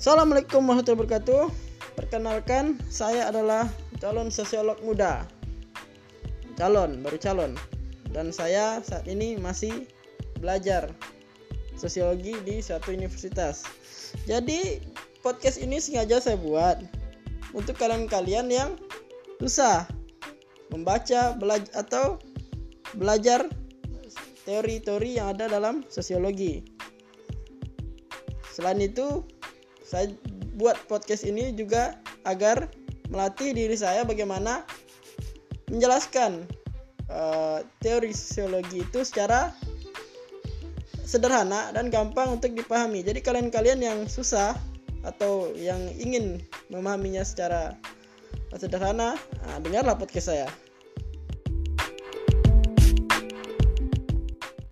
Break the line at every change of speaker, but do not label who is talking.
Assalamualaikum warahmatullahi wabarakatuh. Perkenalkan, saya adalah calon sosiolog muda. Calon, baru calon. Dan saya saat ini masih belajar sosiologi di suatu universitas. Jadi, podcast ini sengaja saya buat untuk kalian-kalian yang susah membaca belajar atau belajar teori-teori yang ada dalam sosiologi. Selain itu, saya buat podcast ini juga agar melatih diri saya bagaimana menjelaskan uh, teori sosiologi itu secara sederhana dan gampang untuk dipahami. Jadi kalian-kalian yang susah atau yang ingin memahaminya secara sederhana, nah, dengarlah podcast saya.